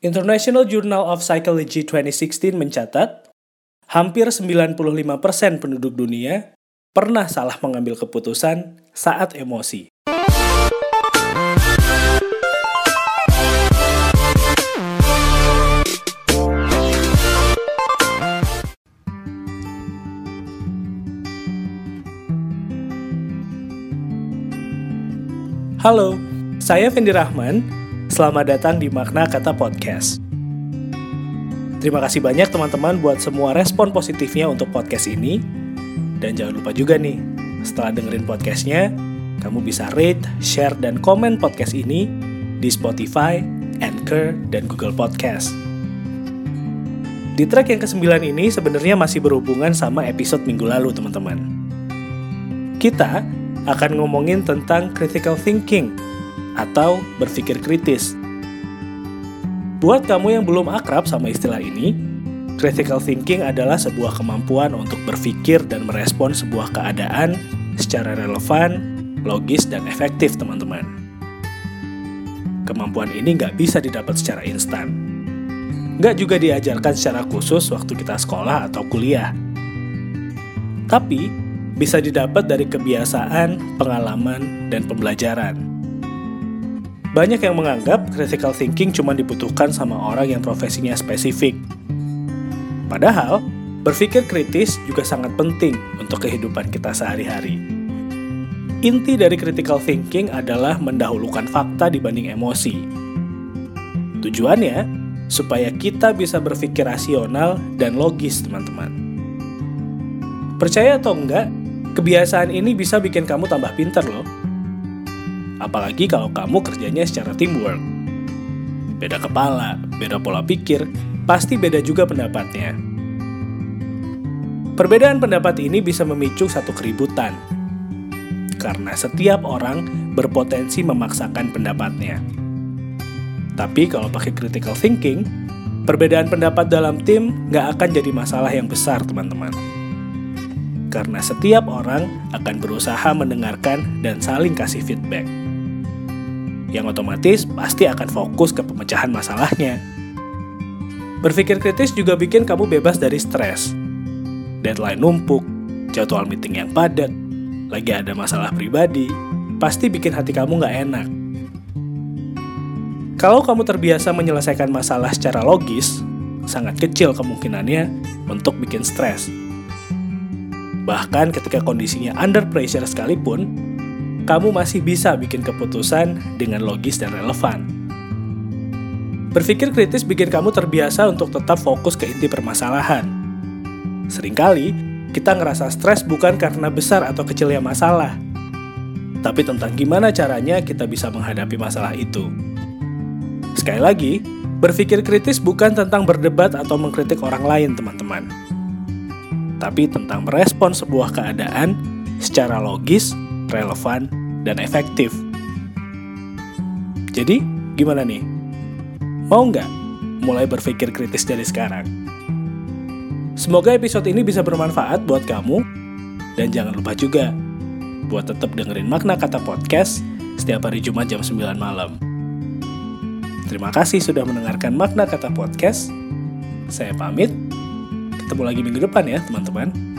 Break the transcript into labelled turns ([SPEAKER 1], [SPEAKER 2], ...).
[SPEAKER 1] International Journal of Psychology 2016 mencatat, hampir 95% penduduk dunia pernah salah mengambil keputusan saat emosi. Halo, saya Fendi Rahman. Selamat datang di Makna Kata Podcast. Terima kasih banyak teman-teman buat semua respon positifnya untuk podcast ini. Dan jangan lupa juga nih, setelah dengerin podcastnya, kamu bisa rate, share, dan komen podcast ini di Spotify, Anchor, dan Google Podcast. Di track yang ke-9 ini sebenarnya masih berhubungan sama episode minggu lalu, teman-teman. Kita akan ngomongin tentang critical thinking atau berpikir kritis. Buat kamu yang belum akrab sama istilah ini, critical thinking adalah sebuah kemampuan untuk berpikir dan merespon sebuah keadaan secara relevan, logis, dan efektif, teman-teman. Kemampuan ini nggak bisa didapat secara instan. Nggak juga diajarkan secara khusus waktu kita sekolah atau kuliah. Tapi, bisa didapat dari kebiasaan, pengalaman, dan pembelajaran. Banyak yang menganggap critical thinking cuma dibutuhkan sama orang yang profesinya spesifik. Padahal, berpikir kritis juga sangat penting untuk kehidupan kita sehari-hari. Inti dari critical thinking adalah mendahulukan fakta dibanding emosi. Tujuannya supaya kita bisa berpikir rasional dan logis, teman-teman. Percaya atau enggak, Kebiasaan ini bisa bikin kamu tambah pinter loh. Apalagi kalau kamu kerjanya secara teamwork. Beda kepala, beda pola pikir, pasti beda juga pendapatnya. Perbedaan pendapat ini bisa memicu satu keributan. Karena setiap orang berpotensi memaksakan pendapatnya. Tapi kalau pakai critical thinking, perbedaan pendapat dalam tim nggak akan jadi masalah yang besar, teman-teman karena setiap orang akan berusaha mendengarkan dan saling kasih feedback. Yang otomatis pasti akan fokus ke pemecahan masalahnya. Berpikir kritis juga bikin kamu bebas dari stres. Deadline numpuk, jadwal meeting yang padat, lagi ada masalah pribadi, pasti bikin hati kamu nggak enak. Kalau kamu terbiasa menyelesaikan masalah secara logis, sangat kecil kemungkinannya untuk bikin stres. Bahkan ketika kondisinya under pressure sekalipun, kamu masih bisa bikin keputusan dengan logis dan relevan. Berpikir kritis bikin kamu terbiasa untuk tetap fokus ke inti permasalahan. Seringkali, kita ngerasa stres bukan karena besar atau kecilnya masalah, tapi tentang gimana caranya kita bisa menghadapi masalah itu. Sekali lagi, berpikir kritis bukan tentang berdebat atau mengkritik orang lain, teman-teman tapi tentang merespon sebuah keadaan secara logis, relevan, dan efektif. Jadi, gimana nih? Mau nggak mulai berpikir kritis dari sekarang? Semoga episode ini bisa bermanfaat buat kamu, dan jangan lupa juga buat tetap dengerin makna kata podcast setiap hari Jumat jam 9 malam. Terima kasih sudah mendengarkan makna kata podcast. Saya pamit. Ketemu lagi minggu depan ya, teman-teman.